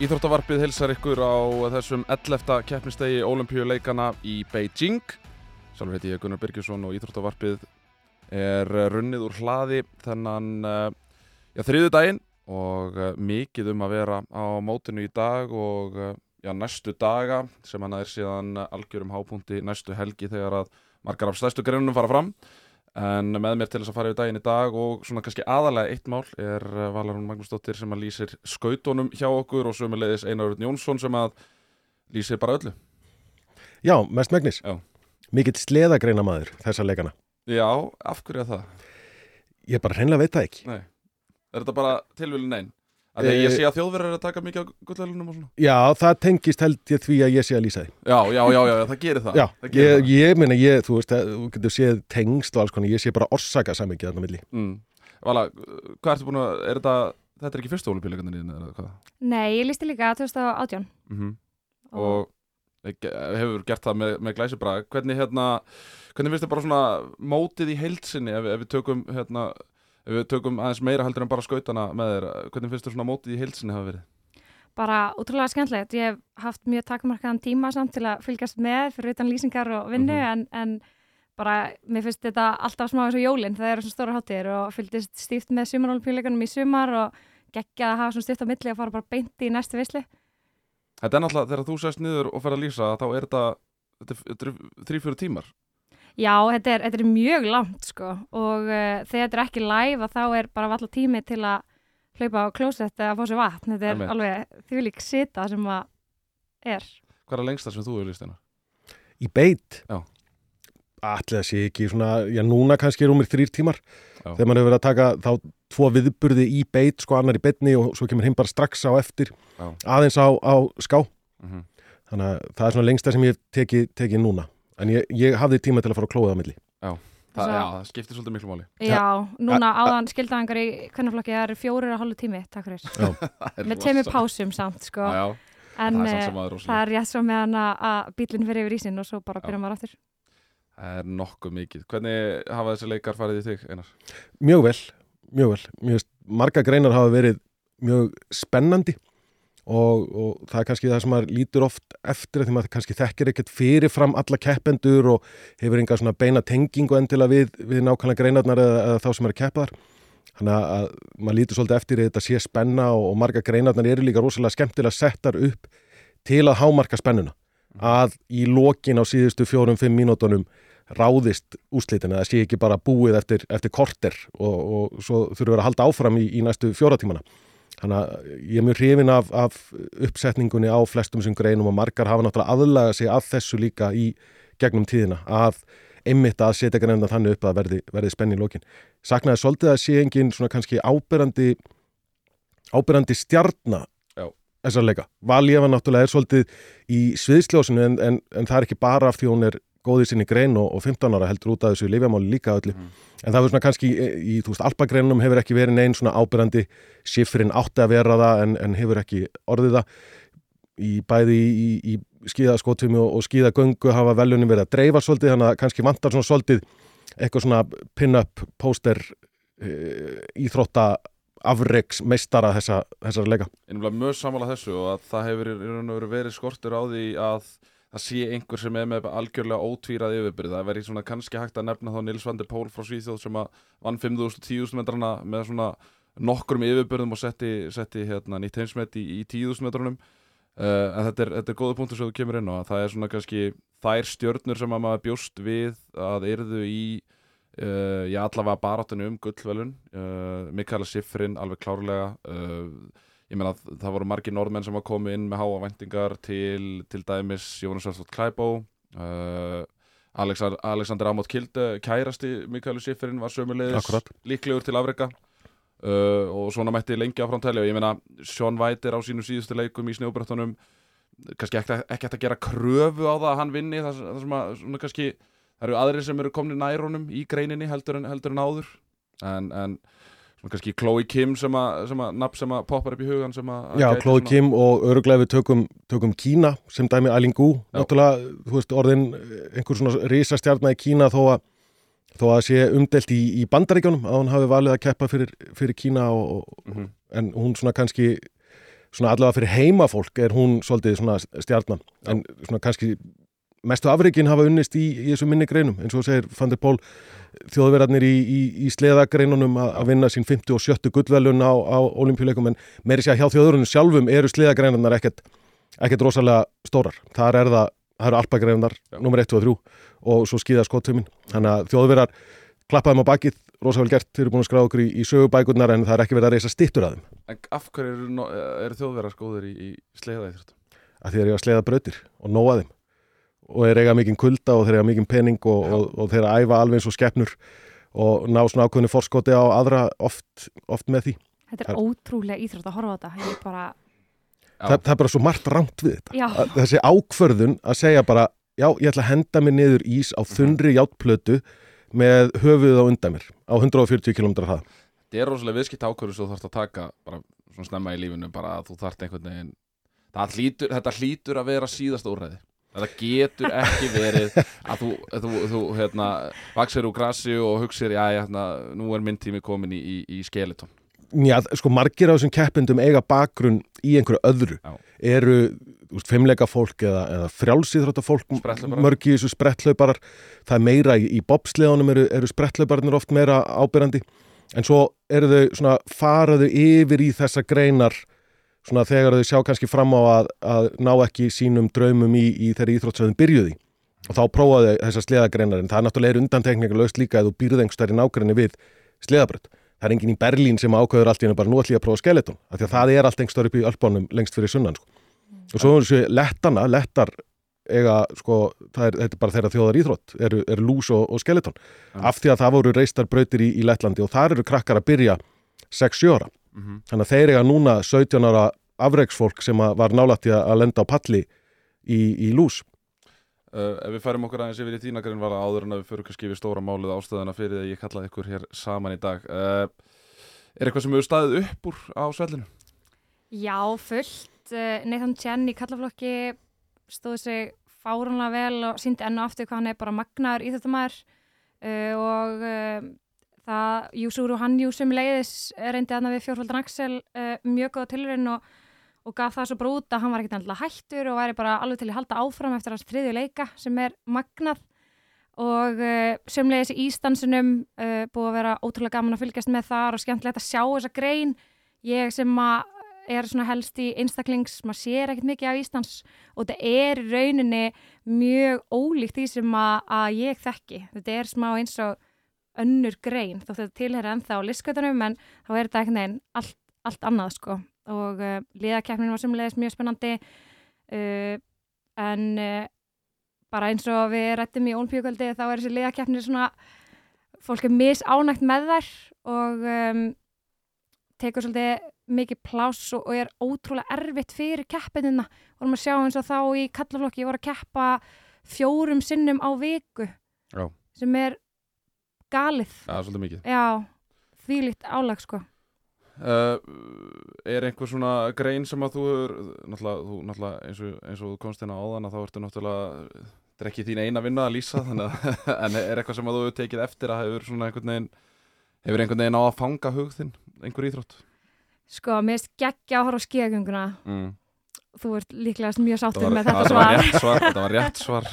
Íþróttavarpið hilsar ykkur á þessum 11. keppnistegi Ólimpíuleikana í Beijing. Sjálfur heiti ég Gunnar Birgisson og Íþróttavarpið er runnið úr hlaði þennan já, þriðu daginn og mikið um að vera á mótinu í dag og já, næstu daga sem hann er síðan algjörum hápunkti næstu helgi þegar að margar af stærstu greinunum fara fram. En með mér til þess að fara yfir daginn í dag og svona kannski aðalega eitt mál er Valarún Magnúsdóttir sem að lýsir skautónum hjá okkur og sömulegis Einar Örn Jónsson sem að lýsir bara öllu. Já, mest megnis. Já. Mikill sleðagreina maður þessa leikana. Já, af hverju að það? Ég bara hreinlega veit það ekki. Nei. Er þetta bara tilvílin einn? Þegar ég sé að þjóðverðar er að taka mikið á gullælunum og svona. Já, það tengist held ég því að ég sé að lýsa því. Já, já, já, já, það gerir það. Já, það gerir ég, ég minna, ég, þú veist, þú getur séð tengst og alls konar, ég sé bara orsaka samvikið þarna milli. Mm. Vala, hvað ertu búin að, er þetta, þetta er ekki fyrstu olimpíuleikandir þín eða hvað? Nei, ég lísti líka 2018. Mm -hmm. Og, og hefur gert það með, með glæsibra. Hvernig, hérna, hvernig finnst þið bara svona mótið í heilsinni ef, ef við tökum, hérna, Ef við tökum aðeins meira heldur en bara skautana með þér, hvernig finnst þú svona mótið í heilsinni hafa verið? Bara útrúlega skemmtilegt. Ég hef haft mjög takmarkaðan tíma samt til að fylgjast með fyrir utan lýsingar og vinnu mm -hmm. en, en bara mér finnst þetta alltaf smá eins og jólinn það eru svona stóra hátir og fylgist stíft með sumarólpíleikunum í sumar og geggja að hafa svona stíft á milli og fara bara beint í næstu visli. Þetta er náttúrulega þegar þú sest niður og fer að lýsa þá er þetta, þetta þrý-fjóru tímar. Já, þetta er, þetta er mjög langt sko og uh, þegar þetta er ekki live þá er bara valla tími til að hlaupa á klósett eða að fá sér vatn þetta er Einmitt. alveg þvílík sita sem að er Hvað er að lengsta sem þú hefur líst einar? Í beit? Já. Ætli það sé ekki svona, já núna kannski er um mér þrýr tímar Já. þegar maður hefur verið að taka þá tvo viðburði í beit, sko annar í beitni og svo kemur hinn bara strax á eftir Já. aðeins á, á ská Mm -hmm. þannig að það er svona lengsta sem ég hef tekið teki núna en ég, ég hafði tíma til að fara að klóða á milli Það, Svo- já, það skiptir svolítið miklu máli. Já, núna áðan skildaðangar í kvennaflokki það eru fjórir að hálfu tími, takk fyrir Það er með tveimur rosa- pásum samt sko Já, já, en það er eh, það rosalega. er rétt svo meðan að, bílinn fyrir yfir ísinn og svo bara Já. byrja maður aftur Það er nokkuð mikið. Hvernig hafa þessi leikar farið í þig, Einar? mjög vel, mjög vel mjög, marga greinar hafa verið mjög spennandi og, og það er kannski það sem maður lítur oft eftir því maður kannski þekkir ekkert fyrirfram alla keppendur og hefur enga svona beina tengingu endilega við, við nákvæmlega greinarnar eða, eða þá sem er að keppa þar þannig að maður lítur svolítið eftir að þetta sé spenna og, og marga greinarnar eru líka rosalega skemmtilega settar upp til að hámarka spennuna. Að í lokin á síðustu fjórum-fimm mínútonum ráðist úslitin að það sé ekki bara búið eftir, eftir korter og, og svo þurfum við að halda áfram í, í næstu fjóratímana þannig að ég er mjög hrifin af, af uppsetningunni á flestum sem greinum og margar hafa náttúrulega aðlaga sig að þessu líka í gegnum tíðina að einmitt að setja greinna þannig upp að verði, verði spenni í lokin saknaði svolítið að sé engin svona kannski ábyrrandi ábyrrandi stjarnar þessar leika. Valjefa náttúrulega er svolítið í sviðsljósinu en, en, en það er ekki bara af því hún er góðið sinni grein og, og 15 ára heldur út af þessu lifjamáli líka öllu. Mhm. En það er svona kannski í, í þú veist, alpagreinunum hefur ekki verið neinn svona ábyrrandi sifrin átti að vera það en, en hefur ekki orðið það. Í bæði í, í, í skíðaskotfimi og, og skíðagöngu hafa veljunum verið að dreifa svolítið þannig að kannski vantar svona svolítið eitthvað svona pin-up póster e, íþrótta afreiks meistara þessa, þessar leika. Einnig mjög samála þessu og að það hefur í verið skortur á því að það sé einhver sem er með algjörlega ótvírað yfirbyrð. Það verið svona kannski hægt að nefna þá Nils van der Pól frá Svíþjóð sem að vann 5.000-10.000 metrana með svona nokkrum yfirbyrðum og setti, setti hérna, nýtt heimsmet í, í 10.000 metrunum. Uh, en þetta er, þetta er góða punktur sem þú kemur inn á að það er svona kannski þær stjörnur sem að maður bjóst við að yrðu í uh, já allavega baráttinu um gullvelun uh, Mikaela Siffrin alveg klárlega ég meina að það voru margir norðmenn sem að koma inn með háa væntingar til, til dæmis Jónas Svarstótt Klæbó uh, Alexander, Alexander Amott Kilde kærasti Mikaelu Siffrin var sömulegis líklegur til afreika uh, og svona mætti lengi áfram tæli og ég meina Sean White er á sínum síðustu leikum í snjóbrettunum kannski ekki, hægt að gera kröfu á það að hann vinni það, það sem að svona kannski það eru aðrir sem eru komni nærunum í greininni heldur en, heldur en áður. En, en svona kannski Chloe Kim sem að, sem að nafn sem að poppar upp í hugan sem að Já, svona- Kim og öruglega við tökum, tökum Kína sem dæmi Eileen Gu, Já. náttúrulega, þú veist, orðin einhver svona risastjarnar í Kína þó að þó að sé umdelt í, í bandaríkjónum að hún hafi valið að keppa fyrir, fyrir Kína og, og, Mhm. en hún svona kannski svona allavega fyrir heimafólk er hún svolítið svona stjarnan en svona kannski mestu afreikin hafa unnist í, í þessu minni greinum eins og segir Van der Pól þjóðverðarnir í, í, í sleðagreinunum að vinna sín 50 og 70 gullvelun á, á olimpíuleikum en meiri sé að hjá þjóðurinn sjálfum eru sleðagreinunnar ekkert, ekkert rosalega stórar. Þar er það, það eru alpagreinunar, nummer 1 og 3 og svo skýða skottuminn. Þannig að þjóðverðar klappaðum á bakið, rosalega gert, þeir eru búin að skráða okkur í, í sögubækurnar en það er ekki verið að reysa stittur að þeim. En af hverju eru, no, eru þjóðverðar góður í, í sleðaðið? Að því að ég að sleða brautir og nóa þeim og þeir eiga mikinn kulda og þeir eiga mikinn pening og, og, og þeir æfa alveg eins og skeppnur og ná svona ákveðinu forskoti á aðra oft, oft með því. Þetta er Það- ótrúlega íþrótt að horfa á þetta. Ég er bara, Það, það er bara svo margt rámt við þetta. Að, þessi ákvörðun að segja bara, já, ég ætla að henda mér niður ís á þunri játplötu með höfuð á undan mér á 140 km það. Þetta er rosalega viðskipt ákvörðu sem þú þarfst að taka bara svona snemma í lífinu bara að þú þarft einhvern veginn Það hlýtur, þetta hlýtur að vera síðasta úrræði Þetta getur ekki verið að þú, þú, þú hérna, vaksir úr grassi og hugsir já, hérna, nú er minn tími komin í, í, í skeleton Já, sko margir af þessum keppendum eiga bakgrunn í einhverju öðru. Já. Eru fimmleika fólk eða, eða frjálsýþrótta fólk, Spretthlauparar. mörg í þessu sprettlauparar. Það er meira í, í bobsleðunum eru, eru sprettlauparnir oft meira ábyrrandi. En svo eru þau svona faraðu yfir í þessa greinar svona þegar þau sjá kannski fram á að, að ná ekki sínum draumum í, í þeirri íþróttsöðum byrjuði. Og þá prófaðu þessar sleðagreinar en það er náttúrulega undantekningar löst líka að þú býrð einhverstæri nágrinni við sleðabrödd. Það er enginn í Berlín sem ákveður allt í hennu bara nú ætlum ég að prófa skeleton. Af því að það er allt einhverstæri upp í Ölbánum lengst fyrir sunnan. Sko. Og svo er þessu lettana, lettar eiga, sko, er, þetta er bara þeirra þjóðar íþrótt, eru, eru lús og, og skeleton. Af því að það voru reistar brautir í, í Lettlandi og þar eru krakkar að byrja 6-7 ára. Mm -hmm. Þannig að þeir eiga núna 17 ára afreiksfólk sem að var nálætti að lenda á palli í, í lús. uh, Ef við færum okkur aðeins yfir í þína grein var það áður en að við fyrir kannski yfir stóra málið ástöðuna fyrir því að ég kallaði ykkur hér saman í dag uh, Er eitthvað sem hefur staðið upp úr á svellinu? já, fullt. Uh, Nathan Chen í kallaflokki stóði sig fárunlega vel og síndi enn og aftur hvað hann er bara magnaður íþjóttamæður uh, og uh, það Júsúru Hanjú sem leiðis reyndi aðna við fjórfaldan Axel uh, mjög góða tilurinn og, og gaf það svo bara út að hann var ekkert endilega hættur og væri bara alveg til að halda áfram eftir hans þriðju leika sem er magnað og uh, sömleiðis í Ístansunum uh, búið að vera ótrúlega gaman að fylgjast með þar og skemmtilegt að sjá þessa grein ég sem er svona helst í einstaklings, maður sér ekkert mikið af Íslands og þetta er rauninni mjög ólíkt því sem að, að ég þekki. Þetta er smá eins og önnur grein, þótt þetta tilherra ennþá á listkautunum en þá er þetta neginn allt, allt annað sko. Og uh, liðakeppnin var semlega mjög spennandi uh, en uh, bara eins og við rættum í Olmpíukvöldi þá er þessi liðakeppnir svona fólk er misánægt með þær og um, tekur svolítið mikið pláss og, og er ótrúlega erfitt fyrir keppinina vorum að sjá eins og þá í kallaflokki voru að keppa fjórum sinnum á viku. Já. sem er galið. Já, svolítið mikið. Já, þvílíkt álag sko. Uh, er einhver svona grein sem að þú er náttúrulega, þú, náttúrulega eins, og, eins og þú komst á áðan að þá ertu náttúrulega þetta er ekki þín eina vinna að lýsa þannig að, en er eitthvað sem að þú hefur tekið eftir að hefur svona einhvern veginn hefur einhvern veginn á að fanga hug þinn einhver íþrótt? Sko, mér finnst geggja horfa á skíðagönguna. Mm. þú ert líklega mjög sáttur með þetta þetta var svar. þetta var rétt svar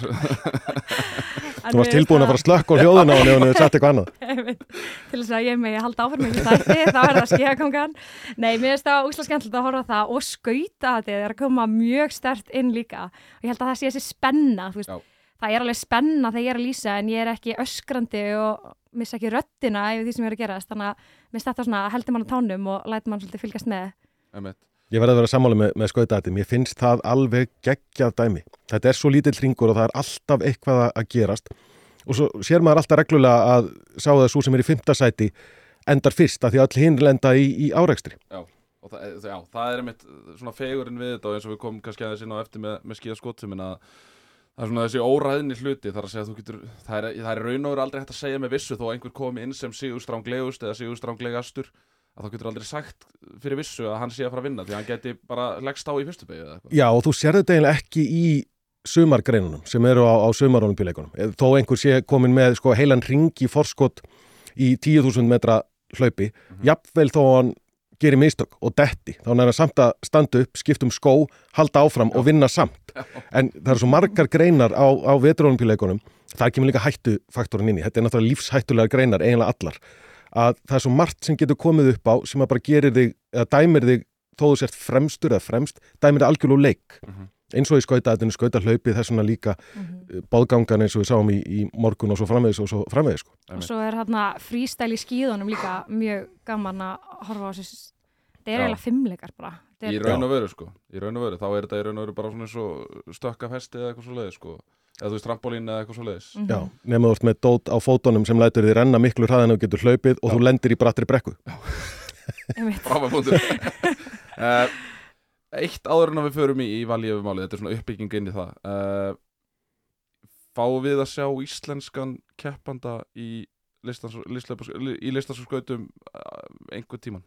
Þú varst tilbúin að fara að slökka á hljóðuna og nefnum við sett eitthvað annað. Til þess að ég megi halda áfram ekki þætti, þá er það skíðagangan. Nei, mér finnst það úslega skemmtilegt að horfa það og skauta þetta, það er að koma mjög stert inn líka. Og ég held að það sé þessi spenna þú veist, Já. það er alveg spenna þegar ég er að lýsa en ég er ekki öskrandi og missa ekki röddina yfir því sem ég er að gerast. Þannig að mér finnst þetta svona að heldur mann á tánum og lætur mann svolítið fylgjast með. Einmitt. Ég verði að vera sammála með, með skautæti. Mér finnst það alveg geggjað dæmi. Þetta er svo lítill ringur og það er alltaf eitthvað að- gerast. Og svo sér maður alltaf reglulega að sá það svo sem er í fymta sæti endar fyrst að því að all hinn lenda í, í árekstri. og það, já, það er einmitt svona fegurinn við þetta og eins og við komum kannski aðeins inn á eftir með, með skíða skotsuminn að það er svona þessi óræðni hluti þar að segja að þú getur, það er, það er raun og veru aldrei hægt að segja með vissu þó að einhver komi inn sem sigur stránglegust eða sigur stránglegastur að þá getur aldrei sagt fyrir vissu að hann sé að fara að vinna því að hann geti bara leggst á í fyrstu beigju eða eitthvað Já, og þú sér þetta eiginlega ekki í sumargreinunum sem eru á, á sumarónumbíleikunum. Þó einhver sé komin með sko, heilan ring í forskot í 10.000 metra hlaupi. Mhm. Jafnvel þó hann gerir mistök og detti, þá er hann samt að standa upp, skipta um skó, halda áfram og vinna samt. En það eru svo margar greinar á, á veturónumpíuleikunum, það kemur líka hættufaktorin inn í. Þetta er náttúrulega lífshættulega greinar, eiginlega allar. Að það er svo margt sem getur komið upp á sem að bara gerir þig, eða dæmir þig þó þú sért fremstur eða fremst, dæmir þig algjörlega úr leik. Mhm. Eins og í skautaðinu, skautahlaupið, þess vegna líka Mhm. báðgangan eins og við sáum í, í morgun og svo framvegis og svo framvegis sko. og svo er hérna frístæl í skíðunum líka mjög gaman að horfa á þessu þetta er eiginlega fimmleikar bara Þetta Í er, raun og veru sko, í raun og veru, þá er þetta í raun og veru bara svona eins og stökka festi eða eitthvað svo leiðis sko, eða þú veist trampolín eða eitthvað svo leiðis. Mhm. Já, nema þú ert með dót á fótunum sem lætur þið renna miklu hraðin og getur hlaupið og Já. þú lendir í brattri brekku punktur. uh, eitt áður en að við förum í, í valjöfumáli, þetta er svona uppbygging inn í það. Uh, fáum við að sjá íslenskan keppanda í listans, listlepas, í listans og skautum uh, einhver tíman?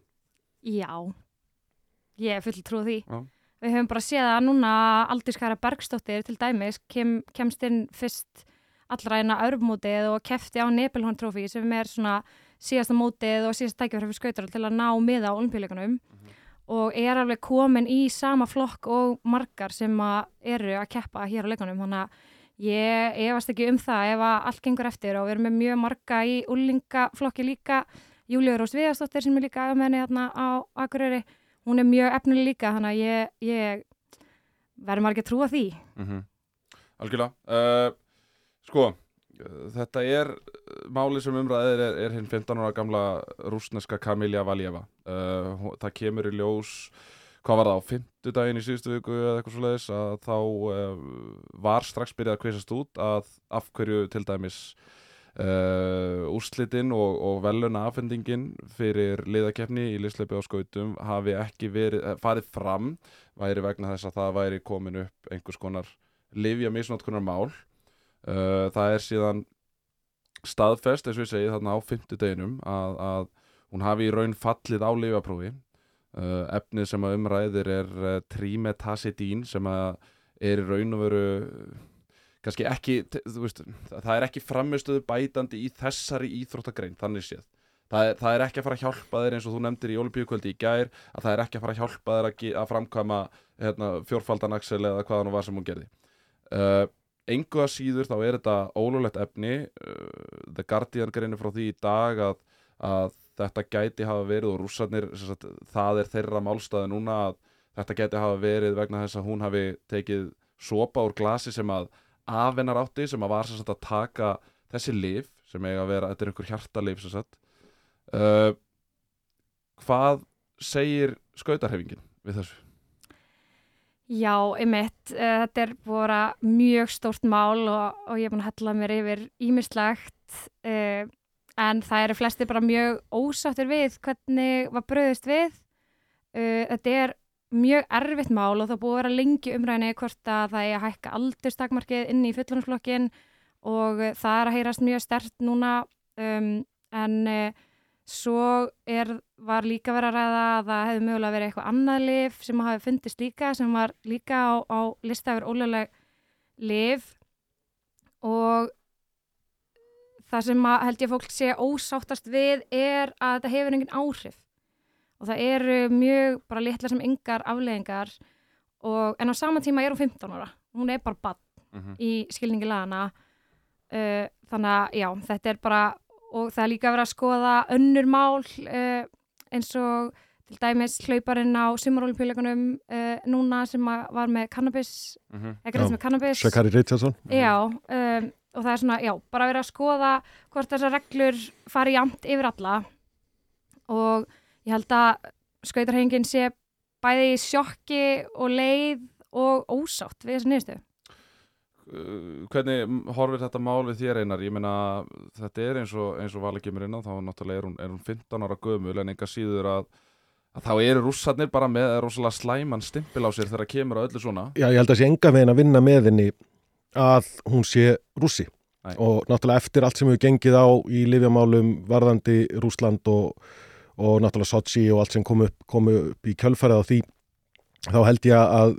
Já, ég er full trú á því. Já. Við höfum bara séð að núna Aldískara Bergsdóttir til dæmis kem, kemst inn fyrst allra eina örfmótið og kefti á Nebelhorn trófi sem er svona síðasta mótið og síðasta tækifæri fyrir skautar til að ná miða á olimpíuleikunum og er alveg komin í sama flokk og margar sem að eru að keppa hér á leikunum þannig að ég efast ekki um það ef að allt gengur eftir. Og við erum með mjög marga í úlingaflokki líka. Júlíu Rós Viðarsdóttir sem er líka henni hérna á Akureyri hún er mjög efnileg líka þannig að ég, ég verður maður ekki að trúa því Mm Algjörlega. Uh, sko, þetta er máli sem umræðir er, er hinn 15 ára gamla rúsneska Kamilja Valjeva. Uh, það kemur í ljós, hvað var það á fimmtudaginn í síðustu viku eða eitthvað svo leiðis, að þá uh, var strax byrjað að kveisast út að af hverju til dæmis uh, úrslitin og, og veluna afhendingin fyrir liðakeppni í liðsleipi á skautum hafi ekki verið, eh, farið fram væri vegna þess að það væri komin upp einhvers konar livja misnótkunar mál uh, það er síðan staðfest, eins og ég segi þarna á fimmtudeginum að, að hún hafi í raun fallið á livjaprófi uh, efnið sem að umræðir er trimetasidín sem að er í raun og veru kannski ekki, veist, það er ekki framistöðu bætandi í þessari íþróttagrein, þannig séð. Það er, það er ekki að fara að hjálpa þér eins og þú nefndir í Olímpíukvöldi í gær að það er ekki að fara að hjálpa þér að, að framkvæma hérna, fjórfaldan axel eða hvað hann var sem hún gerði. Uh, engu að síður þá er þetta ólulegt efni uh, The Guardian greinir frá því í dag að, að þetta gæti hafa verið og rússarnir, sagt, það er þeirra málstæði núna að þetta gæti hafa verið vegna þess að hún hafi tekið sopa úr glasi sem að afennar átti sem að var sagt að taka þessi lif sem eiga að vera, þetta er einhver sagt. Uh, hvað segir skautarhefingin við þessu? Já, einmitt, uh, þetta er bara mjög stórt mál og, og ég er búin að hella mér yfir ímislegt uh, en það eru flesti bara mjög ósáttir við hvernig var bröðist við. Uh, þetta er mjög erfitt mál og það búið að vera lengi umræðinni hvort að það er að hækka aldurstakmarkið inn í fullunarflokkin og uh, það er að heyrast mjög stert núna um, en uh, svo er, var líka verið að ræða að það hefði mögulega verið eitthvað annað lif sem hafi fundist líka sem var líka á, á lista yfir ólega lif og það sem held ég fólk sé ósáttast við er að þetta hefur engin áhrif og það eru mjög bara litla sem yngar afleðingar og, en á sama tíma er hún 15 ára. Hún er bara bann Mm -hmm. í skilningi lagana uh, þannig að já, þetta er bara og það er líka verið að skoða önnur mál uh, eins og til dæmis hlauparinn á sumarolimpíuleikunum uh, núna sem að var með cannabis, Mm -hmm. þess Já, með cannabis Shakari Richardson. Já, um, og það er svona, já, bara verið að skoða hvort þessar reglur fari jamt yfir alla. Og ég held að skautarhengin sé bæði í sjokki og leið og ósátt við þessu niðurstöðu Uh, hvernig horfir þetta mál við þér einar? Ég meina þetta er eins og, eins og Vala kemur inn á þá náttúrulega er hún, er hún 15 ára gömul en enga síður að, að þá eru rússarnir bara með rosalega slæman stimpil á sér þegar kemur að öllu svona Já, ég held að sé enga veginn að vinna með henni að hún sé rússi Nei. og náttúrulega eftir allt sem hefur gengið á í lifjamálum varðandi Rúsland og, og náttúrulega Sochi og allt sem kom upp, kom upp í kjölfarið á því þá held ég að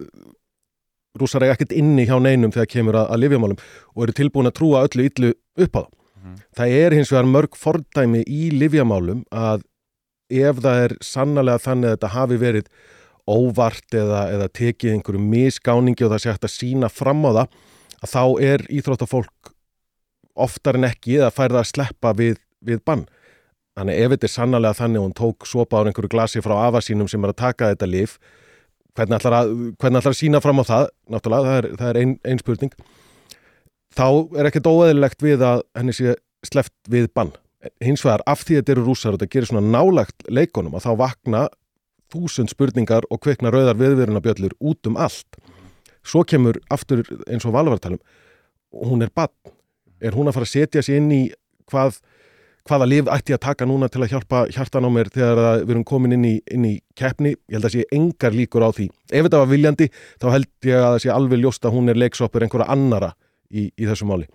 rússar eiga ekkert inni hjá neinum þegar kemur að, að lifjamálum og eru tilbúin að trúa öllu illu upp á það. Mhm. Það er hins vegar mörg fordæmi í lifjamálum að ef það er sannlega þannig að þetta hafi verið óvart eða, eða tekið einhverju misgáningi og það sé hægt að sína fram á það að þá er íþróttafólk oftar en ekki eða fær það að sleppa við, við bann. Þannig ef þetta er sannlega þannig og hún tók sopa á einhverju glasi frá afa sínum sem er að taka þetta lif, hvernig ætlar að, hvernig ætlar að sína fram á það, náttúrulega, það er, það er ein, ein spurning, þá er ekkert óeðilegt við að henni sé sleppt við bann. Hins vegar, af því að þetta eru rúsar og þetta gerir svona nálagt leikonum að þá vakna þúsund spurningar og kveikna rauðar viðverunabjöllur út um allt. Svo kemur aftur eins og valvartalum, hún er bann. Er hún að fara að setja sér inn í hvað, hvaða lif ætti að taka núna til að hjálpa hjartan á mér þegar við erum komin inn í, inn í keppni? Ég held að sé engar líkur á því. Ef þetta var viljandi, þá held ég að það sé alveg ljóst að hún er leiksoppur einhverja annara í, í þessu máli.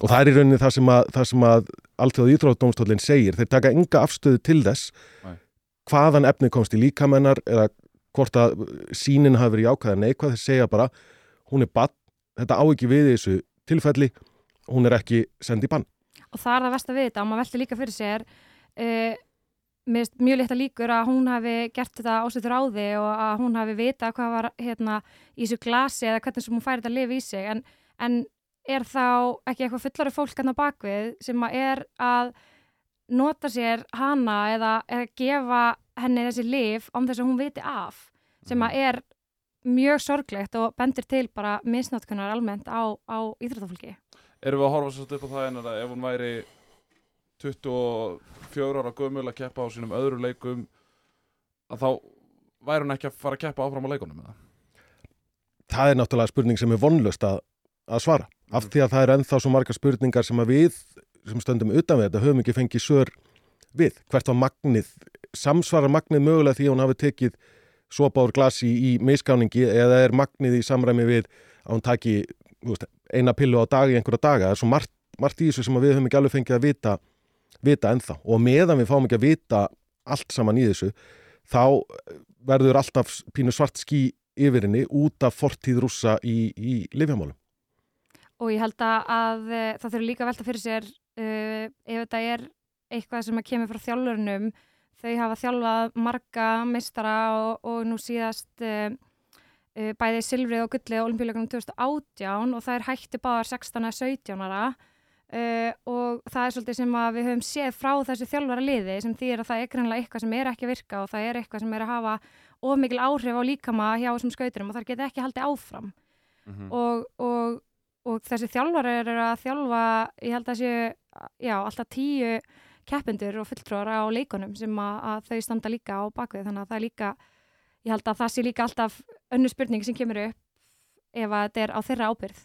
Og það er í rauninni það sem að, að alltaf íþróttdómstólinn segir. Þeir taka enga afstöðu til þess Nei. hvaðan efni komst í líkamennar eða hvort að sínin hafi verið jákvæða neikvæð. Þeir segja bara, hún er bann, þetta á ekki við í þessu tilfelli, hún er ekki sendið bann. Og það er það verst að við þetta og maður velti líka fyrir sér uh, mjög létt að líkur að hún hafi gert þetta ásöður á því og að hún hafi vita hvað var hérna í þessu glasi eða hvernig sem hún færi þetta að lifa í sig. En, en er þá ekki eitthvað fullari fólk hann á bakvið sem að er að nota sér hana eða, eða gefa henni þessi lif om þess að hún viti af sem að er mjög sorglegt og bendir til bara misnátkunar almennt á, á íþróttafólki Erum við að horfa svolítið upp á það en að ef hún væri 24 ára gömul að keppa á sínum öðru leikum að þá væri hún ekki að fara að keppa áfram á leikunum eða? Það er náttúrulega spurning sem er vonlust að, að svara. Af því að það er ennþá svo margar spurningar sem að við sem stöndum utan við þetta höfum ekki fengið sör við. Hvert var magnið, samsvarar magnið mögulega því að hún hafi tekið sopa úr glasi í miskáningi eða er magnið í samræmi við að hún taki þú veist, eina pillu á dag í einhverja daga. Það er svo margt, margt í þessu sem við höfum ekki alveg fengið að vita, vita ennþá. Og meðan við fáum ekki að vita allt saman í þessu, þá verður alltaf pínu svart skí yfir henni út af fortíð rússa í, í lifjamálum. og ég held að, eh, það þurfi líka velta fyrir sér uh, ef þetta er eitthvað sem kemur frá þjálfurinnum þau hafa þjálfað marga meistara og, og nú síðast uh, bæði silfrið og gullið á olimpíuleikunum 2018 og það er hætti báðar 16 eða 17 ára. Uh, og það er svolítið sem við höfum séð frá þessu þjálfara liði sem þýðir að það er greinlega eitthvað sem er ekki að virka og það er eitthvað sem er að hafa of mikil áhrif á líkama hjá þessum skauturum og það geta ekki haldið áfram. Mm og, og, og þessi þjálfari eru að þjálfa, ég held að séu já, alltaf tíu keppendur og fulltrúar á leikunum sem að, að þau standa líka á bakvið þannig að það er líka, ég held að það sé líka alltaf önnu spurning sem kemur upp ef að þetta er á þeirra ábyrð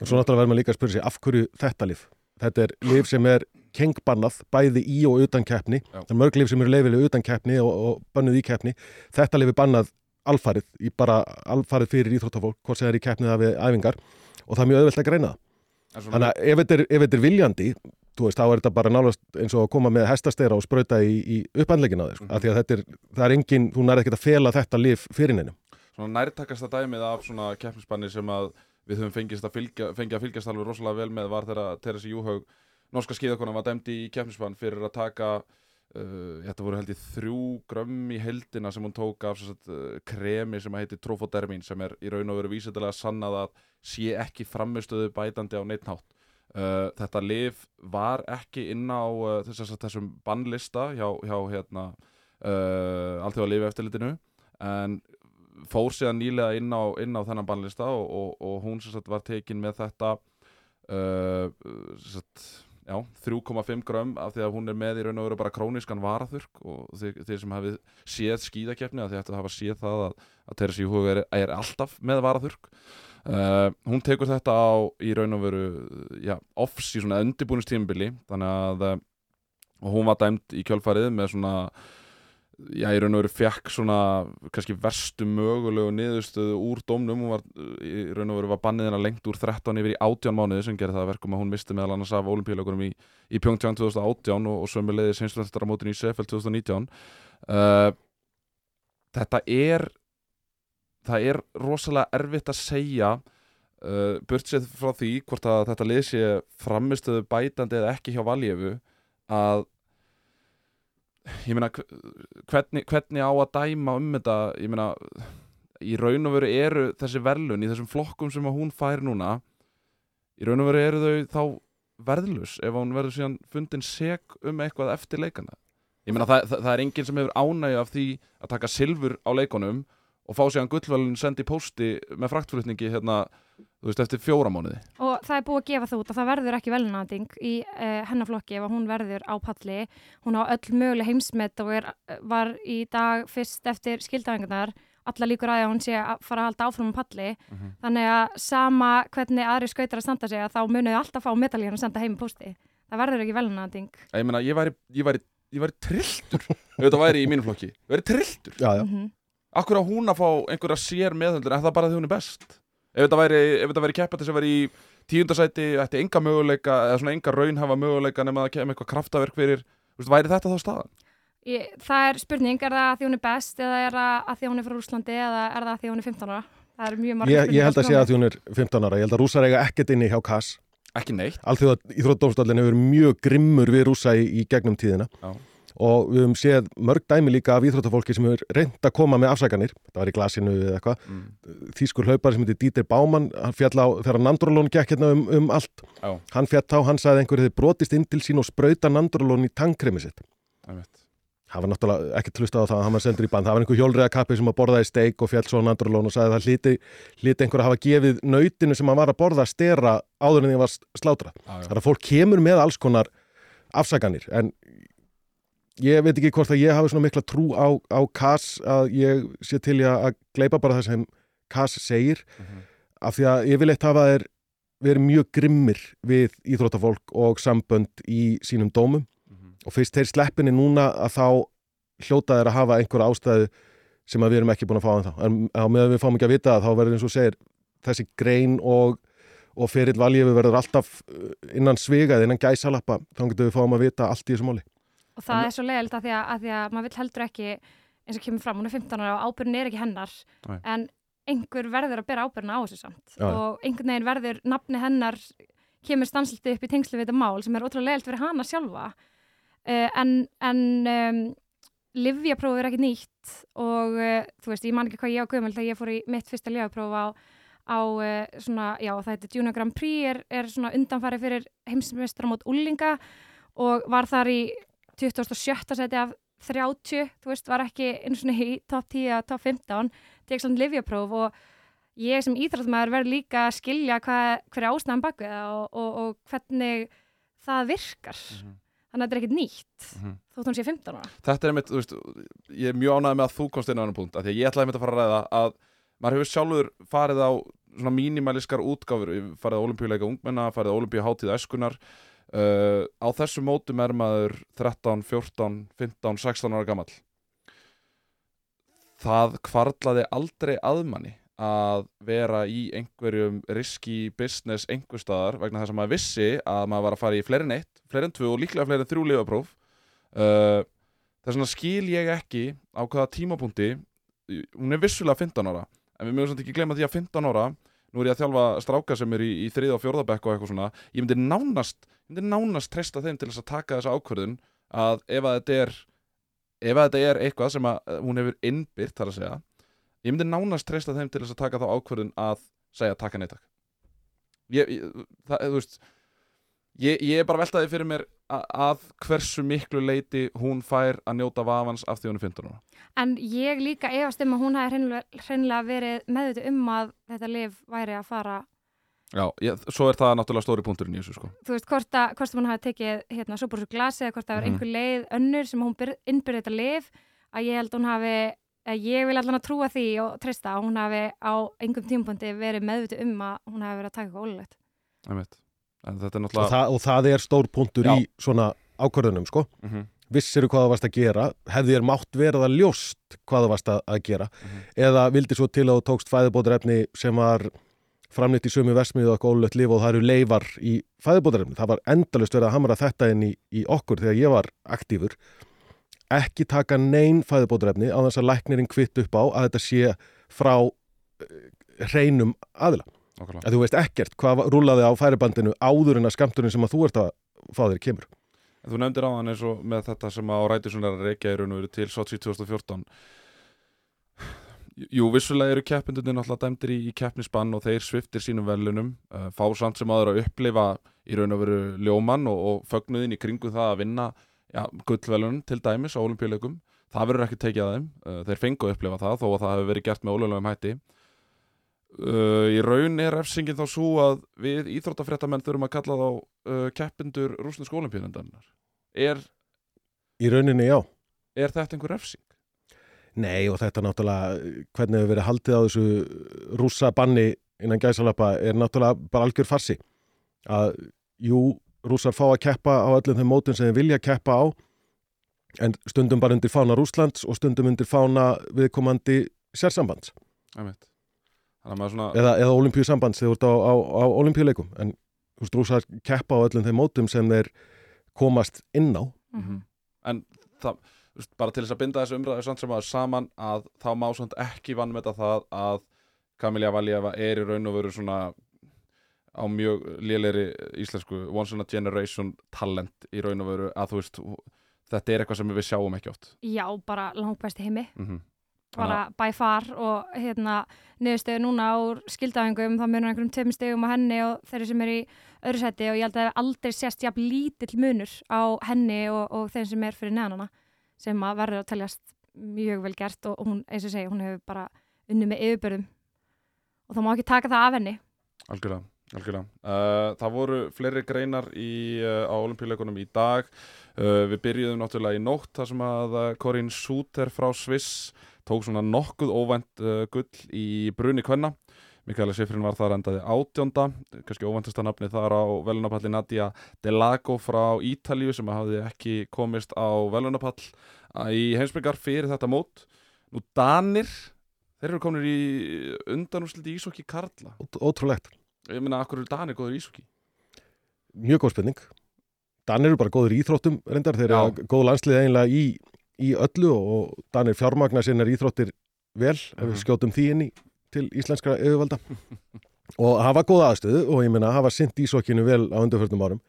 Og svo náttúrulega verður maður líka að spyrja sig af hverju þetta lif. Þetta er lif sem er kengbannað bæði í og utan keppni. Það er mörg lif sem eru leifilega utan keppni og, og bannuð í keppni. Þetta lif er bannað alfarið, í bara alfarið fyrir íþróttafólk, hvort sem það er í keppni eða við æfingar og það er mjög auðvelt að greina það. Þannig að ef þetta er, ef þetta er viljandi, þú veist, þá er þetta bara nálast eins og að koma með hestastera og sprauta í, í upphandlegin á þér, sko. Mhm. af því að þetta er, það er engin, þú nærið ekki að fela þetta lif fyrir neinum. svona nærtakasta dæmið af svona keppnisbanni sem að við höfum fengist að fylgja, fengið að fylgjast alveg rosalega vel með var þegar Teresi Júhaug norska skíðakona var dæmdi í keppnisbann fyrir að taka uh, þetta voru held ég þrjú grömm í heldina sem hún tók af sagt, uh, kremi sem heitir trofodermin sem er í raun og veru vísitilega sannað að sé ekki framistöðu bætandi á neitt nátt uh, þetta lif var ekki inn á uh, þess, þessum bannlista hjá, hjá hérna uh, alltaf að lifa eftirlitinu en fór síðan nýlega inn á, inn á þennan bannlista og, og, og hún sagt var tekin með þetta uh, sem sagt, já, 3,5 grömm af því að hún er með í raun og veru bara króniskan varaþurk og þeir, þeir sem hafi séð skíðakeppni að þið ættu að hafa séð það að, að Teresi Júhug er, er alltaf með varaþurk uh, hún tekur þetta á í raun og veru já, offs í svona undirbúinistímbili þannig að uh, hún var dæmt í kjölfarið með svona já, í raun og veru fekk svona kannski verstu mögulegu niðurstöðu úr dómnum, hún var í raun og veru var bannið hennar lengt úr 13 yfir í 18 mánuði sem gerir það að verkum að hún misti meðal annars af olimpíuleikunum í, í Pyeongchang 2018 og, og sömulegði sinslættaramótin í Sefell 2019 uh, þetta er það er rosalega erfitt að segja uh, burt séð frá því hvort að þetta lið sé framistöðu bætandi eða ekki hjá Valjefu að ég meina hve- hvernig, hvernig á að dæma um þetta? Ég meina í raun og veru eru þessi verðlun í þessum flokkum sem hún fær núna í raun og veru eru þau þá verðlus ef hún verður síðan fundin seg um eitthvað eftir leikana? Ég meina það, það, það er enginn sem hefur ánægju af því að taka silfur á leikunum og fá síðan gullvalun sendi í pósti með fraktflutningi hérna, þú veist, eftir fjóra mánuði. Og það er búið að gefa það út að það verður ekki velunanding í uh, hennaflokki ef að hún verður á palli. Hún á öll möguleg heimsmet og er, var í dag fyrst eftir skildaðingarnar alla líkur að hún sé að fara að halda áfram á palli. Þannig að sama hvernig aðri skautar að standa sig að þá munuðu alltaf fá medalíðan að senda heim í pósti. Það verður ekki velunanding ég meina, ég væri, ég væri, ég væri trilltur. Ef þetta væri í mínum flokki, ég væri trilltur. Já, já, mm Akkur á hún að fá einhverja sér meðhöldur er það bara því hún er best? Ef þetta væri, ef þetta væri keppandi sem væri í tíundasæti, ætti enga möguleika eða svona enga raunhafa möguleika nema að kemur eitthvað kraftaverk fyrir, veist, væri þetta þá staðan? Ég, það er spurning, er það að því hún er best eða er það að því hún er frá Rúslandi eða er það að því hún er 15 ára? Það er mjög margir ég, ég held að sé að því hún er 15 ára, ég held að rússar eiga ekkert inni hjá Kass. Ekki neitt, Og við höfum séð mörg dæmi líka af íþróttafólki sem hefur reynd að koma með afsakanir. Það var í glasinu eða eitthvað. Mm. þýskur hlaupari sem heitir Dieter Baumann hann fjall á, þegar Nandrolón gekk hérna um, um allt. Já. hann fjall á, hann sagði að einhverju þið brotist inn til sín og sprauta Nandrolón í tankremi sitt. Það var náttúrulega ekki hlustað á það að hann var sendur í band. Það var einhver hjólriða kappi sem að borðaði steik og fjall svo Nandrolón og sagði að það hliti, hliti einhver að hafa gefið nautinu sem hann var að borða stera áður en því var slátra Já. Það er að fólk kemur með alls konar afsaganir en ég veit ekki hvort að ég hafi svona mikla trú á, á Kass að ég sé til í að gleipa bara það sem Kass segir. Mhm. af því að yfirleitt hafa þeir verið mjög grimmir við íþróttafólk og sambönd í sínum dómum. Mhm. og fyrst þeir sleppinni núna að þá hljóta þeir að hafa einhver ástæðu sem að við erum ekki búin að fá en þá en á meðan við fáum ekki að vita það þá verður eins og segir þessi grein og, og ferill valjöfu verður alltaf uh, innan svigað, innan gæsalappa. Þá getum við fáum að vita allt í þessu máli og það er svo leiðilegt að því að, að að maður vill heldur ekki eins og kemur fram, hún er 15 ára og ábyrðin er ekki hennar Nei. en einhver verður að bera ábyrðin á þessu samt. Já, og einhvern veginn verður nafni hennar kemur stansliti upp í tengslu við þetta mál sem er ótrúlega leiðilegt fyrir hana sjálfa. Uh, en, en um, livjapróf er ekki nýtt og uh, þú veist, ég man ekki hvað ég á gömul þegar ég fór í mitt fyrsta livjapróf á, á uh, svona, já það heitir Junior Grand Prix er, er svona undanfari fyrir heimsmestramót úlinga og var þar í 27. seti af 30, þú veist, var ekki eins og í top 10 að top 15 tek svona livjapróf og ég sem íþróttmaður verður líka að skilja hvað, hver er ástæðan baku það og, og, og hvernig það virkar Mhm. þannig að þetta er ekkert nýtt Mhm. þótt hún sé 15 ára Þetta er einmitt, þú veist, ég er mjög ánægð með að þú komst inn á hann punkt, af því að ég ætlaði einmitt að fara að ræða að maður hefur sjálfur farið á svona mínimaliskar útgáfur, farið á olimpíuleika ungmenna, farið á olimpíu hátíð æskunar uh, á þessu mótum er maður 13, 14, 15, 16 ára gamall. Það kvarlaði aldrei aðmanni að vera í einhverjum riski business einhver staðar vegna þess að maður vissi að maður var að fara í fleiri en eitt, fleiri en tvö og líklega fleiri en þrjú lifapróf. Uh, þess vegna skil ég ekki á hvaða tímapunkti hún er vissulega 15 ára en við mögum samt ekki glemma því að 15 ára nú er ég að þjálfa stráka sem er í, í þrið og fjórðabekk og eitthvað svona. Ég myndi nánast, ég myndi nánast treysta þeim til þess að taka þessa ákvörðun að ef að þetta er ef að þetta er eitthvað sem að eh, hún hefur innbyrt þar að segja ég myndi nánast treysta þeim til þess að taka þá ákvörðun að segja taka neittak ég, ég, það, þú veist ég, ég er bara veltaði fyrir mér að, hversu miklu leiti hún fær að njóta vafans af því hún er 15 ára. En ég líka efast um að hún hafi hreinlega, verið meðvitið um að þetta lif væri að fara Já, ég, svo er það náttúrulega stóri punkturinn í þessu sko. Þú veist, hvort að, hvort hún hafi tekið hérna, svo svo glasi eða hvort það var Mhm. einhver leið önnur sem hún byr- innbyrði þetta lif að ég held hún hafi ég vil allan að trúa því og treysta að hún hafi á einhverjum tímapunkti verið meðvitið um að hún hafi verið að taka eitthvað ólulegt Er og, náttúrulega það, og það er stór punktur Já. í svona ákvörðunum sko. Mhm, vissiru hvað það varst að gera hefði þér mátt verið að ljóst hvað það varst að, gera Mhm. eða vildi svo til að þú tókst fæðubótarefni sem var framleitt í sömu vesmiðu og eitthvað ólulegt lif og það eru leifar í fæðubótarefni það var endalust verið að hamra þetta inn í, í okkur þegar ég var aktífur ekki taka neyn fæðubótarefni á þess að læknirinn kvitt upp á að þetta sé frá eh, hreinum aðila nákvæmlega. að þú veist ekkert hvað rúlaði á færibandinu áður en að skamturinn sem að þú ert að fá þér kemur. Þú nefndir á hann eins og með þetta sem á rætisunar reykja í raun og veru til Sochi 2014 Jú, vissulega eru keppindunni náttúrulega dæmdir í, í keppnisbann og þeir sviftir sínum velunum uh, fá samt sem aður að upplifa í raun og veru ljóman og, og fögnuðin í kringu það að vinna ja, gullvelunum til dæmis á olimpíuleikum það verður ekki tekið að þeim uh, þeir fengu að upplifa það þó að það hefur verið gert með ólöflegum hætti uh, Í raun er efsingin þá svo að við íþróttafréttamenn þurfum að kalla þá uh, keppindur rúsnesk olimpíulendarinnar er, Í rauninni já. er þetta einhver efsing? Nei og þetta náttúrulega, hvernig hefur verið haldið á þessu rússa banni innan gæsalappa er náttúrulega bara algjör farsi. Að jú, rússar fá að keppa á öllum þeim mótum sem þeir vilja keppa á en stundum bara undir fána Rúslands og stundum undir fána viðkomandi sérsambands Æmitt. Þannig að maður svona eða, eða olimpíusambands þegar þú ert á, á, á olimpíuleikum en þú veist, rússar keppa á öllum þeim mótum sem þeir komast inn á. Mhm. en það, þú veist, bara til þess að binda þessu umræðu samt sem aður saman að þá má samt ekki vann með það að Kamilja Valjeva er í raun og veru svona á mjög lélegri íslensku once in a generation talent í raun og veru að þú veist þetta er eitthvað sem við sjáum ekki oft Já, bara langbæsti heimi mm -hmm. Bara by far og hérna niðurstöðu núna úr skildafingum þá munur einhverjum tveim stegum á henni og þeirri sem er í öðru seti og ég held að það hef aldrei sést jafn lítill munur á henni og, og þeim sem er fyrir neðanana sem að verður að teljast mjög vel gert og, hún, eins og segi, hún hefur bara unni með yfirbörðum og þá má ekki taka það af henni Algjörlega, algjörlega. Uh, það voru fleiri greinar í, uh, á olimpíuleikunum í dag. Uh, við byrjuðum náttúrulega í nótt þar sem að Corinne Suter frá Sviss tók svona nokkuð óvænt uh, gull í bruni kvenna. Mikaela Sifrin var þar endaði átjónda, kannski óvæntasta nafni þar á velunapalli Nadia Delago frá Ítalíu sem hafði ekki komist á velunapall í heimsbyggar fyrir þetta mót. Nú Danir, þeir eru komin í undanúsliti ísokki Karla. Ót- Ótrúlegt. Ég meina, akkur eru Danir góður í íshockey? Mjög góð spurning. Danir eru bara góður íþróttum reyndar, þeir eru góð landslið eiginlega í, í öllu og Danir fjármagna sinnar íþróttir vel ef Mhm. við skjótum því inn í til íslenskra yfirvalda. Og hafa góða aðstöðu og ég meina hafa sint ísokkinu vel á undarförnum árum.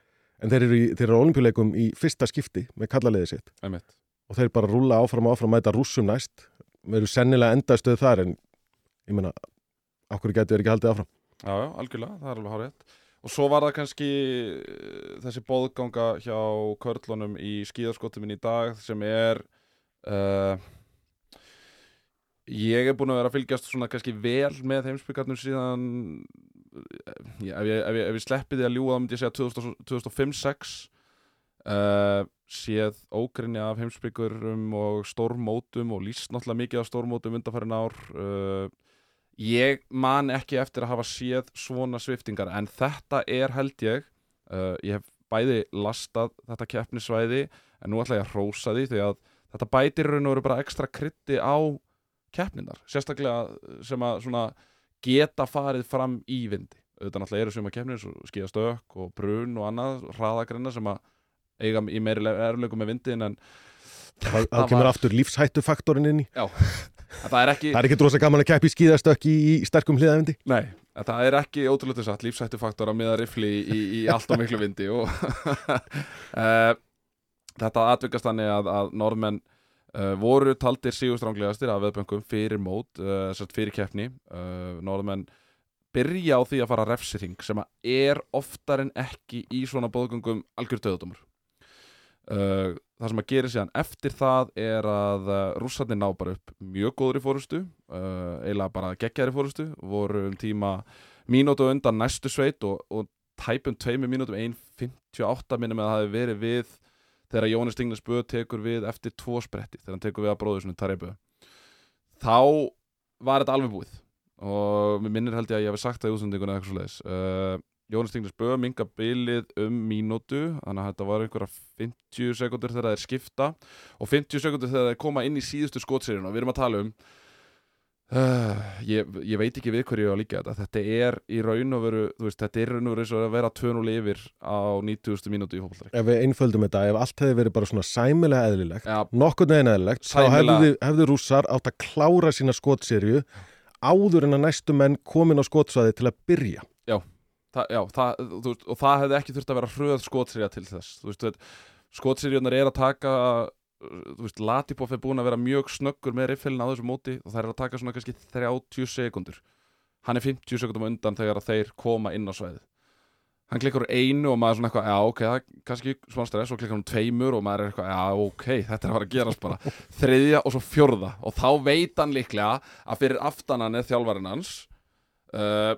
En þeir eru, í, þeir eru á olimpíuleikum í fyrsta skipti með kallaliðið sitt. Einmitt. og þeir bara rúlla áfram og áfram að mæta rússum næst. Við erum sennilega endastöð þar en ég meina, okkur getur ekki haldið áfram? Já, já, algjörlega, það er alveg hárið Og svo var það kannski eh, þessi bóðganga hjá körlunum í skíðaskotuminn í dag sem er uh, ég er búin að vera að fylgjast svona kannski vel með heimsbyggarnum síðan eh, ef ég, ef ég, ef ég sleppi því að ljúga þá myndi ég segja 2005-06 uh, séð ógrinni af heimsbyggurum og stórmótum og líst náttúrulega mikið af stórmótum undanfærin ár uh, ég man ekki eftir að hafa séð svona sviftingar en þetta er held ég uh, ég hef bæði lastað þetta keppnisvæði en nú ætla ég að hrósa því því að þetta bætir raun og veru bara ekstra krytti á keppninar sérstaklega sem að svona geta farið fram í vindi. Auðvitað náttúrulega eru sem að keppnir svo skíða stök og brun og annað hraðagrenna sem að eiga í meiri erflöku með vindin en það, Það það kemur var- aftur lífshættufaktorin inn í það er ekki það er ekki drosa gaman að keppi skíðastökk í, í sterkum hliðavindi Nei, það er ekki ótrúlega satt lífsættu faktor að miða rifli í, í allt og miklu vindi og uh, þetta atvikast þannig að, að norðmenn uh, voru taldir sígustránglegastir af veðböngum fyrir mót, uh, fyrir keppni. Uh, norðmenn byrja á því að fara refsering sem er oftar en ekki í svona bóðgöngum algjör döðdómur uh, það sem að gera síðan eftir það er að uh, rússarnir ná bara upp mjög góður í fórustu uh, eiginlega bara geggjæri fórustu voru um tíma mínútu undan næstu sveit og, og tæpum tveimur mínútum 1.58 minnum að það hafi verið við þegar Jónis Stingnes Böð tekur við eftir tvo spretti þegar hann tekur við að bróður svona Tarei Böð þá var þetta alveg búið og mér minnir held ég að ég hef sagt það í útsendingunni eitthvað svo leiðis uh, Jónis Stingnes Böð minga bilið um mínútu þannig að þetta var einhverja 50 sekundur þegar það er skipta og 50 sekundur þegar það er koma inn í síðustu skotserjun og við erum að tala um Uh, ég, ég veit ekki við hverju ég á að líka þetta. Þetta er í raun og veru veist, þetta er í raun og veru að vera 2-0 yfir á 90. mínútu í fólkvallleik ef við einföldum þetta, ef allt hefði verið bara svona sæmilega eðlilegt, Já, nokkur neginn eðlilegt þá Sæmilega. hefðu, hefðu rússar átt að klára sína skotserju áður en að næstu menn komin á skotsvæði til að byrja það, já það, veist, og það hefði ekki þurft að vera hröð skotserja til þess. Skotseríunar er að taka veist, Latipoff er búin að vera mjög snöggur með riffilin á þessu móti og það er að taka svona kannski 30 sekundur. Hann er 50 sekundum undan þegar þeir koma inn á svæðið. Hann klikkar úr einu og maður er svona eitthvað já ok, það er kannski smá stress og klikkar um tveimur og maður er eitthvað já ok, þetta er að fara að gerast bara. Þriðja og svo fjórða. Og þá veit hann líklega að fyrir aftanan er þjálfarinn hans uh,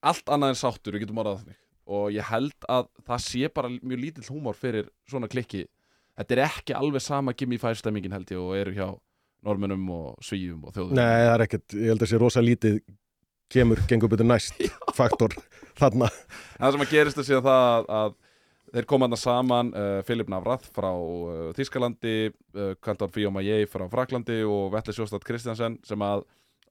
allt annað en sáttur, við getum orðað þannig. Og ég held að það sé bara mjög lítill húmor fyrir svona klikki. Þetta er ekki alveg sama Gimme Five stemmingin held ég og eru hjá normunum og svíjum og þjóðum Nei, það er ekkert, ég held að sé rosa lítið kemur, gengur betur næst faktor þarna. Það sem að gerist er síðan það að, að þeir koma þarna saman uh, Filip Navrath frá uh, Þískalandi uh, Kantor Fiomaye frá Fraklandi og Vettli Sjóstad Kristjansen sem að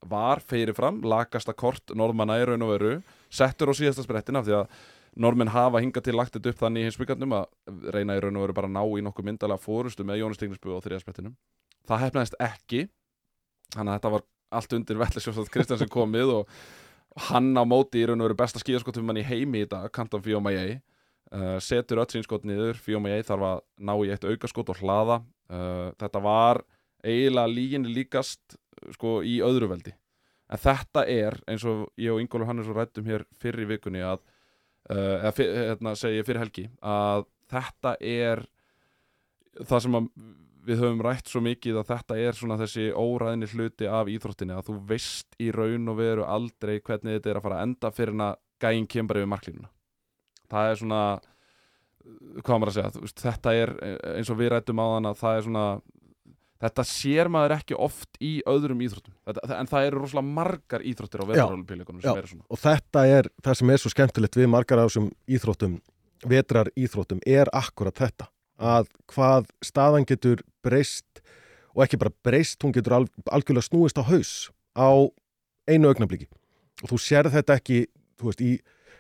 var fyrirfram, lakasta kort norðmanna í raun og veru, settur á síðasta sprettin af því að normenn hafa hingað til lagt þetta upp þannig í hinsbyggandum að reyna í raun og veru bara að ná í nokkuð myndalega fórustu með Jónas Stignisbu á þriða sprettinum. Það hefnaðist ekki þannig að þetta var allt undir Vettli Sjóstad Kristjansen komið og hann á móti í raun og veru besta skíðaskotum mann í heimi í dag, Kanton Fiomaye uh, setur öll sín skot niður Fiomaye þarf að ná í eitt aukaskot og hlaða. Uh, þetta var eiginlega líginni líkast sko í öðru veldi. En þetta er eins og ég og Ingólfur Hannes rættum hér fyrir vikunni að uh, eða fyr, hérna, segi ég fyrir helgi að þetta er það sem að við höfum rætt svo mikið að þetta er svona þessi óræðni hluti af íþróttinni að þú veist í raun og veru aldrei hvernig þetta er að fara að enda fyrir en að gæinn kemur yfir marklínuna. Það er svona hvað maður að segja, þetta er eins og við rættum á þann að það er svona þetta sér maður ekki oft í öðrum íþróttum, þetta, en það eru rosalega margar íþróttir á svona. Og þetta er það sem er svo skemmtilegt við margar af þessum íþróttum vetrar íþróttum er akkurat þetta. Að hvað staðan getur breyst og ekki bara breyst, hún getur al algjörlega snúist á haus á einu augnabliki og þú sér þetta ekki þú veist, í,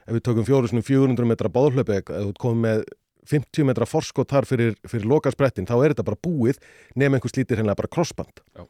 ef við tökum 400 metra báðhlöpi eða þú komið með 50 metra forskot þar fyrir, fyrir lokasprettin, þá er þetta bara búið nefn einhvers lítir hennilega bara krossband Já.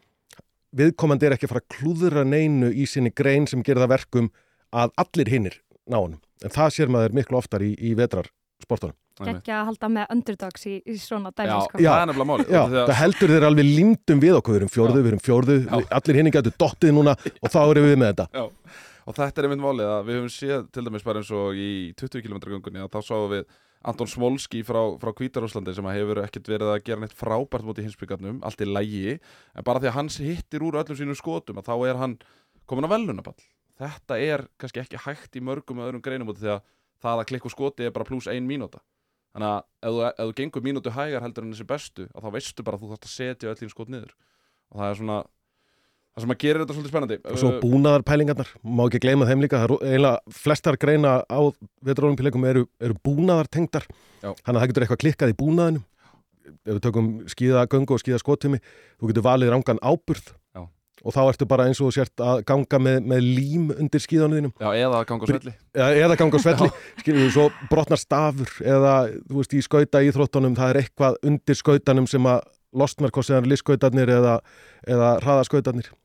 viðkomandi er ekki að fara að klúðra neinu í sinni grein sem gerir það verkum að allir hinnir ná honum en það sér maður miklu oftar í, í vetrarsportunum. Gekkja að halda með underdogs í, í svona dæmi Já, sko. Já. það er nefnilega máli Já, það heldur þeir alveg límdum við okkur, við erum fjórðu, Já. við erum fjórðu, Já. við, allir hinni gætu dottið núna og þá erum við með þetta. Já, og þetta er einmitt málið að við höfum séð til dæmis bara eins og í 20 km göngunni að þá sáum við Anton Smolski frá, frá Kvítarúslandi sem að hefur ekkert verið að gera neitt frábært móti hinsbyggarnum, allt í lægi en bara því að hans hittir úr öllum sínum skotum að þá er hann komin á velunaball þetta er kannski ekki hægt í mörgum öðrum greinum út því að það að klikku skoti er bara pluss ein mínúta. Þannig að ef þú, ef þú gengur mínútu hægar heldur en þessi bestu að þá veistu bara að þú þarfst að setja öll þín skot niður. Og það er svona það sem að gera þetta svolítið spennandi. Og svo Uh, búnaðarpælingarnar, má ekki gleyma þeim líka, það eru eiginlega flestar greina á vetrarólimpileikum eru, eru búnaðartengdar, Já. þannig að það getur eitthvað klikkað í búnaðinum. Ef við tökum skíðagöngu og skíðaskotumi, þú getur valið rangan áburð. Já. og þá ertu bara eins og sért að ganga með, með lím undir skíðanuðinum Já, eða ganga á svelli. Eða, eða ganga svelli, skilur við, svo brotnar stafur eða, þú veist, í skauta íþróttunum það er eitthvað undir skautanum sem að losnar hvort sem það er liskautarnir eða, eða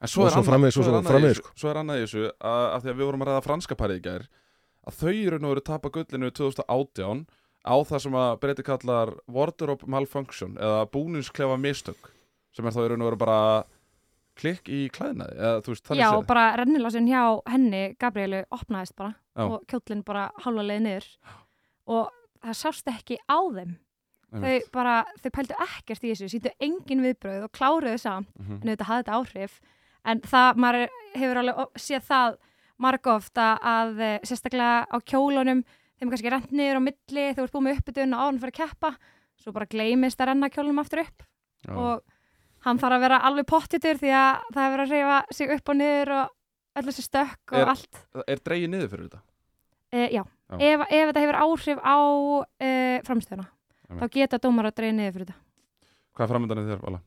svo Og svo framvegis, svo og svo framvegis, þessu, svo er annað í þessu að, að því að við vorum að ræða franska parið í gær að þau eru nú verið að tapa gullinu 2018 á það sem að breyti kallar wardrobe malfunction eða búninsklefa mistök sem er þá eru nú verið bara klikk í klæðnaði eða veist Já, séð. bara rennilásin hjá henni, Gabrielu, opnaðist bara Já. og kjóllin bara hálfa leið niður. Og það sást ekki á þeim þau bara, þau pældu ekkert í þessu sýndu engin viðbröð og kláruðu samt Mhm. en auðvitað hafði þetta áhrif en það, maður hefur alveg séð það margóft að, að eh, sérstaklega á kjólunum þeim er kannski rent niður á milli, þau ert búið með uppbytun og áðan fyrir að keppa svo bara gleymist að renna kjólunum aftur upp Já. og hann þarf að vera alveg pottitur því að það hefur að reyfa sig upp og niður og öll þessi stökk og Er- allt Er dreigið niður fyrir þetta? e, já, Já. Ef, ef þetta hefur áhrif á e, framstöðuna. Þá geta dómar að dreigja niður fyrir þetta Hvað er framöndan í þér, Vala?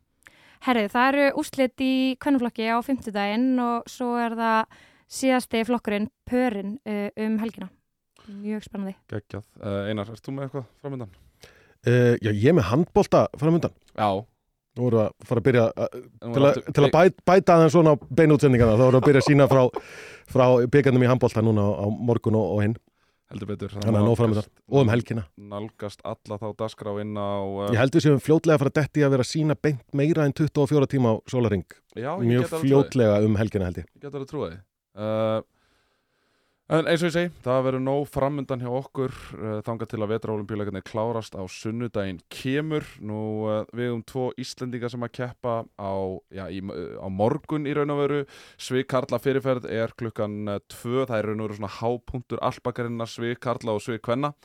Herrið, það eru úrslit í kvennuflokki á fimmtudaginn og svo er það síðasti flokkurinn Pörin uh, um helgina. Mjög spennandi. Geggjað. Uh, Einar, ert þú með eitthvað framöndan? uh, Já, ég er með handbolta framöndan Já. Nú vorum við að fara að byrja að, til, að, til að bæ, bæta aðeins svona beinútsendingana þá vorum við að byrja að sína frá, frá byggarnum í handbolta núna á morgun og, og hinn heldur betur að það. Og um helgina. nálgast alla þá dagskrá inn á uh, Ég held við séum fljótlega að fara að detti að vera að sína beint meira en 24 tíma á ég Mjög fljótlega um helgina held ég. Ég get alveg trúið því. uh, En eins og ég segi, það verður nóg framundan hjá okkur uh, þangað til að vetraolimpíuleikarnir klárast á sunnudaginn kemur. Nú uh, við um tvo Íslendinga sem að keppa á, já, í, uh, á morgun í raun og veru. Svið Karla fyrirferð er klukkan tvö, það er raun og veru svona hápunktur alpakarinnar Svið Karla og Svið Kvenna.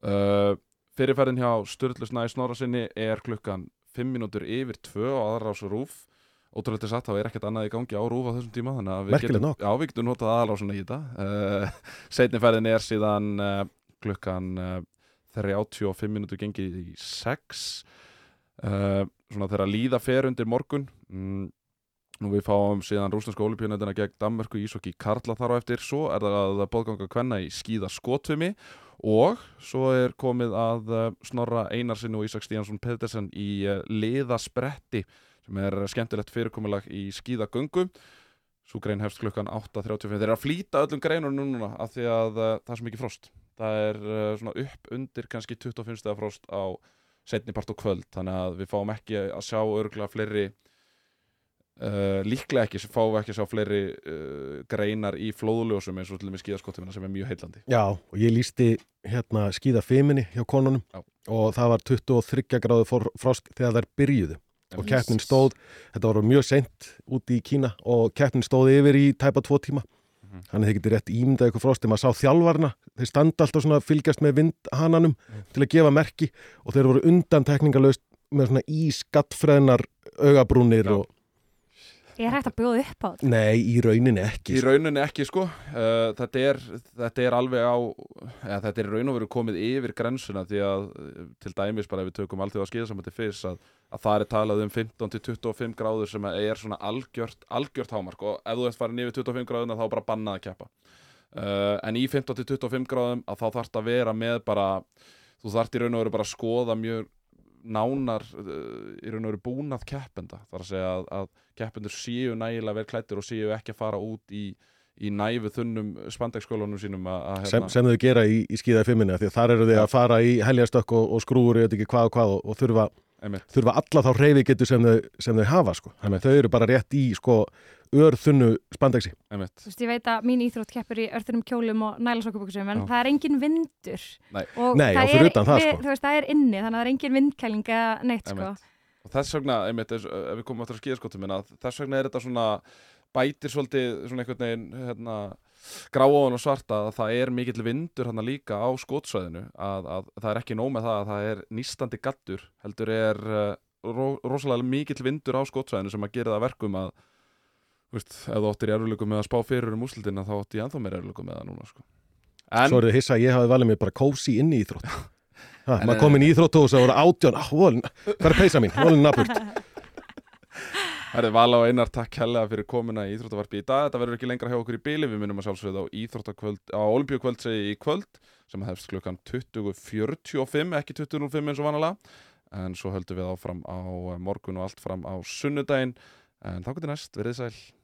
Uh, fyrirferðin hjá Sturlusnæ Snorasinni er klukkan 5 mínútur yfir 2 á aðrás rúf ótrúlega satt, þá er ekkert annað í gangi á rúf á þessum tíma þannig að við Merkilegt getum, já, við getum notað aðalásuna í þetta uh, setni ferðin er síðan uh, klukkan uh, 35 mínútur gengið í 6 uh, svona þegar líða fer undir morgun. Mm, nú við fáum síðan rúsneska olípjörnöndina gegn Danmörku Ísokki Karla þar á eftir. Svo er það að bóðganga kvenna í skíða skotfimi og svo er komið að Snorra Einarsinni og Ísak Stíhansson Pedersen í liðaspretti sem er skemmtilegt fyrirkomulag í skíðagöngu. Svo grein hefst klukkan 8.35 þeir eru að flýta öllum greinur núna af því að uh, það er svo mikið frost. Það er uh, svona upp undir kannski 25 stegar frost á setni part og kvöld. Þannig að við fáum ekki að sjá örgulega fleiri uh, líklega ekki fáum við ekki að sjá fleiri greinar í flóðljósum eins og til og með skíðaskottumina sem er mjög heillandi. Já, og ég lísti hérna skíða fiminni hjá konunum Já. og það var 23 gráðu frost þegar þær byrjuðu og keppnin stóð, þetta var mjög seint úti í Kína og keppnin stóð yfir í tæpa tvo tíma Mhm. þannig þið getur rétt ímyndað ykkur frosti maður sá þjálfarna, þeir standa alltaf svona að fylgjast með vindhananum til að gefa merki og þeir voru undan tekningalöst með svona ískattfreðnar augabrúnir Já. og er hægt að bjóða upp á þetta. nei, í rauninni ekki Í rauninni ekki sko. Uh, þetta, er, þetta er alveg á ja, þetta er í raun og veru komið yfir grensuna því að uh, til dæmis bara ef við tökum alltaf að skýða saman til fyrst að, að það er talað um 15-25 gráður sem er svona algjört, algjört hámark og ef þú ert farin yfir 25 gráðuna þá er bara bannað að keppa. Uh, en í 15-25 gráðum að þá þarf að vera með bara þú þarft í raun og veru bara að skoða mjög nánar uh, í raun og veru búnað keppenda. Þar að segja að, að keppendur séu nægilega vel klættir og séu ekki að fara út í, í næfu þunnum spandekskólunum sínum að, að sem, sem þau gera í, í skíða fiminni því að þar eru þau að fara í heljastökk og, og skrúur, ég veit ekki hvað og hvað og, og þurfa, þurfa alla þá reyfi getur sem þau, sem þau hafa sko. þannig að þau eru bara rétt í sko, örþunnu spandeksi einmitt. Þú veist, ég veit að mín íþrótt keppur í örþunum kjólum og nælasokkuböksum, en Já. það er engin vindur. Nei. Og Nei, það og fyrir er, utan það, sko. Þú veist, það er inni, þannig að það er engin vindkæling eða neitt, sko. Og þess vegna, einmitt, eins- ef við komum aftur að skýðaskottum minna, þess vegna er þetta svona bætir svolítið svona einhvern veginn hérna, gráan og svarta að það er mikill vindur hann líka á skotsvæðinu að, að það er ekki nóg með það að það er nýstandi gattur heldur er uh, ro rosalega mikill vindur á skotsvæðinu sem að gera það að verkum að þú veist, ef þú áttir í erfurleikum með að spá fyrir um úslitina þá átti ég ennþá meira erfurleikum með það núna sko. en, svo eru þið hissa að ég hafi valið mér bara kósi inn í íþrótt. Ha, En, maður komin í íþrótt og það voru átjón ah, hvað er peysa mín, volin napurt Herði Vala og Einar, takk helga fyrir komuna í Íþróttavarpi í dag. Þetta verður ekki lengra hjá okkur í bíli. Við minnum að sjálfsögða á Íþróttakvöld, á Olimpíukvöld segi í kvöld sem hefst klukkan 20.45, ekki 20.05 eins og vanalega. En svo höldum við áfram á morgun og allt fram á sunnudaginn. En þá getur næst, verið sæl.